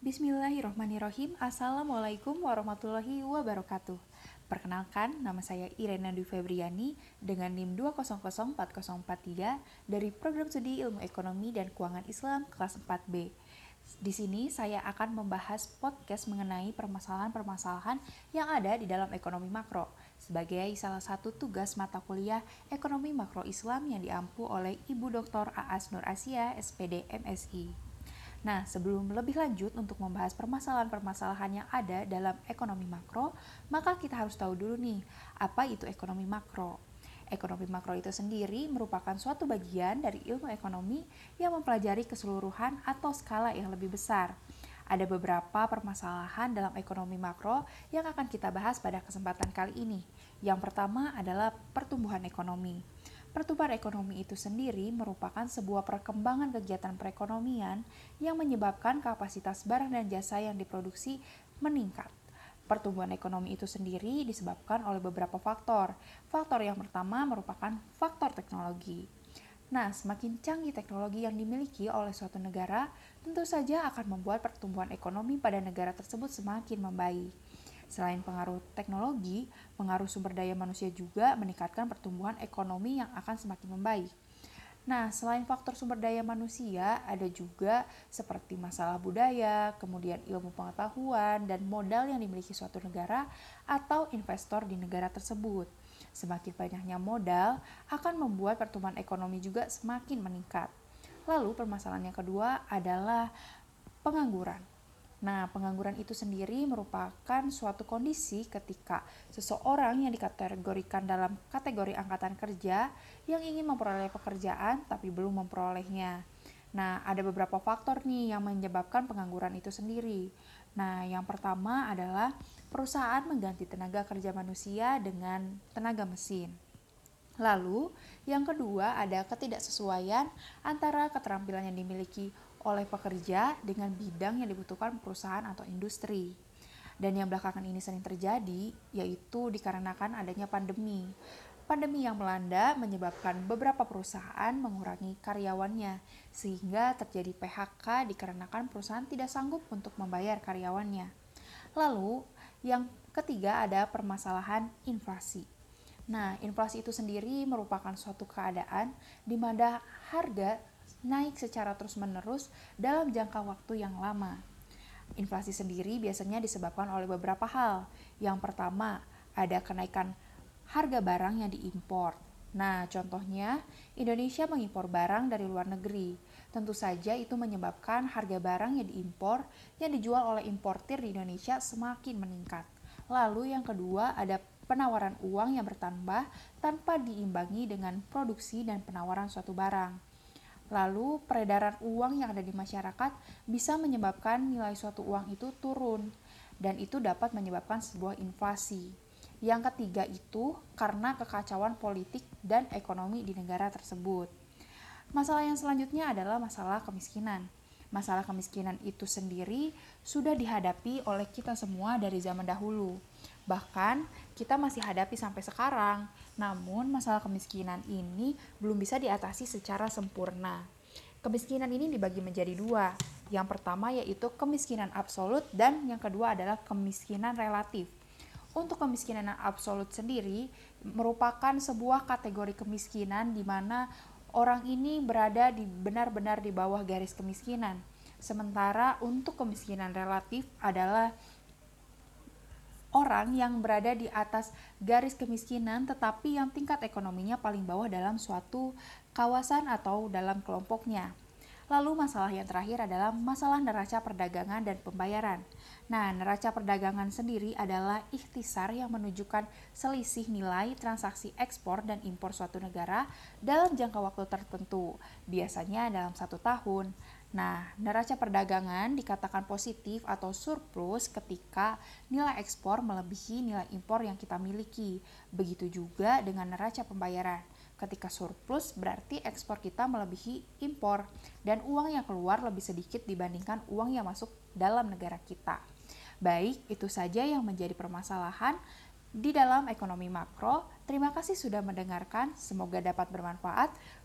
Bismillahirrohmanirrohim Assalamualaikum warahmatullahi wabarakatuh Perkenalkan, nama saya Irena Dwi Febriani dengan NIM 2004043 dari Program Studi Ilmu Ekonomi dan Keuangan Islam kelas 4B. Di sini saya akan membahas podcast mengenai permasalahan-permasalahan yang ada di dalam ekonomi makro sebagai salah satu tugas mata kuliah Ekonomi Makro Islam yang diampu oleh Ibu Dr. Aas Nur Asia, SPD MSI. Nah, sebelum lebih lanjut untuk membahas permasalahan-permasalahan yang ada dalam ekonomi makro, maka kita harus tahu dulu nih, apa itu ekonomi makro. Ekonomi makro itu sendiri merupakan suatu bagian dari ilmu ekonomi yang mempelajari keseluruhan atau skala yang lebih besar ada beberapa permasalahan dalam ekonomi makro yang akan kita bahas pada kesempatan kali ini. Yang pertama adalah pertumbuhan ekonomi. Pertumbuhan ekonomi itu sendiri merupakan sebuah perkembangan kegiatan perekonomian yang menyebabkan kapasitas barang dan jasa yang diproduksi meningkat. Pertumbuhan ekonomi itu sendiri disebabkan oleh beberapa faktor. Faktor yang pertama merupakan faktor teknologi. Nah, semakin canggih teknologi yang dimiliki oleh suatu negara, tentu saja akan membuat pertumbuhan ekonomi pada negara tersebut semakin membaik. Selain pengaruh teknologi, pengaruh sumber daya manusia juga meningkatkan pertumbuhan ekonomi yang akan semakin membaik. Nah, selain faktor sumber daya manusia, ada juga seperti masalah budaya, kemudian ilmu pengetahuan, dan modal yang dimiliki suatu negara atau investor di negara tersebut. Semakin banyaknya modal akan membuat pertumbuhan ekonomi juga semakin meningkat. Lalu permasalahan yang kedua adalah pengangguran. Nah, pengangguran itu sendiri merupakan suatu kondisi ketika seseorang yang dikategorikan dalam kategori angkatan kerja yang ingin memperoleh pekerjaan tapi belum memperolehnya. Nah, ada beberapa faktor nih yang menyebabkan pengangguran itu sendiri. Nah, yang pertama adalah perusahaan mengganti tenaga kerja manusia dengan tenaga mesin. Lalu, yang kedua ada ketidaksesuaian antara keterampilan yang dimiliki oleh pekerja dengan bidang yang dibutuhkan perusahaan atau industri. Dan yang belakangan ini sering terjadi, yaitu dikarenakan adanya pandemi. Pandemi yang melanda menyebabkan beberapa perusahaan mengurangi karyawannya, sehingga terjadi PHK dikarenakan perusahaan tidak sanggup untuk membayar karyawannya. Lalu, yang ketiga ada permasalahan inflasi. Nah, inflasi itu sendiri merupakan suatu keadaan di mana harga naik secara terus-menerus dalam jangka waktu yang lama. Inflasi sendiri biasanya disebabkan oleh beberapa hal. Yang pertama, ada kenaikan harga barang yang diimpor. Nah, contohnya Indonesia mengimpor barang dari luar negeri. Tentu saja itu menyebabkan harga barang yang diimpor yang dijual oleh importir di Indonesia semakin meningkat. Lalu yang kedua ada penawaran uang yang bertambah tanpa diimbangi dengan produksi dan penawaran suatu barang. Lalu peredaran uang yang ada di masyarakat bisa menyebabkan nilai suatu uang itu turun dan itu dapat menyebabkan sebuah inflasi. Yang ketiga itu karena kekacauan politik dan ekonomi di negara tersebut. Masalah yang selanjutnya adalah masalah kemiskinan. Masalah kemiskinan itu sendiri sudah dihadapi oleh kita semua dari zaman dahulu. Bahkan kita masih hadapi sampai sekarang. Namun masalah kemiskinan ini belum bisa diatasi secara sempurna. Kemiskinan ini dibagi menjadi dua. Yang pertama yaitu kemiskinan absolut dan yang kedua adalah kemiskinan relatif. Untuk kemiskinan absolut sendiri merupakan sebuah kategori kemiskinan di mana orang ini berada di benar-benar di bawah garis kemiskinan. Sementara untuk kemiskinan relatif adalah orang yang berada di atas garis kemiskinan tetapi yang tingkat ekonominya paling bawah dalam suatu kawasan atau dalam kelompoknya. Lalu masalah yang terakhir adalah masalah neraca perdagangan dan pembayaran. Nah, neraca perdagangan sendiri adalah ikhtisar yang menunjukkan selisih nilai transaksi ekspor dan impor suatu negara dalam jangka waktu tertentu, biasanya dalam satu tahun. Nah, neraca perdagangan dikatakan positif atau surplus ketika nilai ekspor melebihi nilai impor yang kita miliki. Begitu juga dengan neraca pembayaran. Ketika surplus berarti ekspor kita melebihi impor dan uang yang keluar lebih sedikit dibandingkan uang yang masuk dalam negara kita. Baik, itu saja yang menjadi permasalahan di dalam ekonomi makro. Terima kasih sudah mendengarkan, semoga dapat bermanfaat.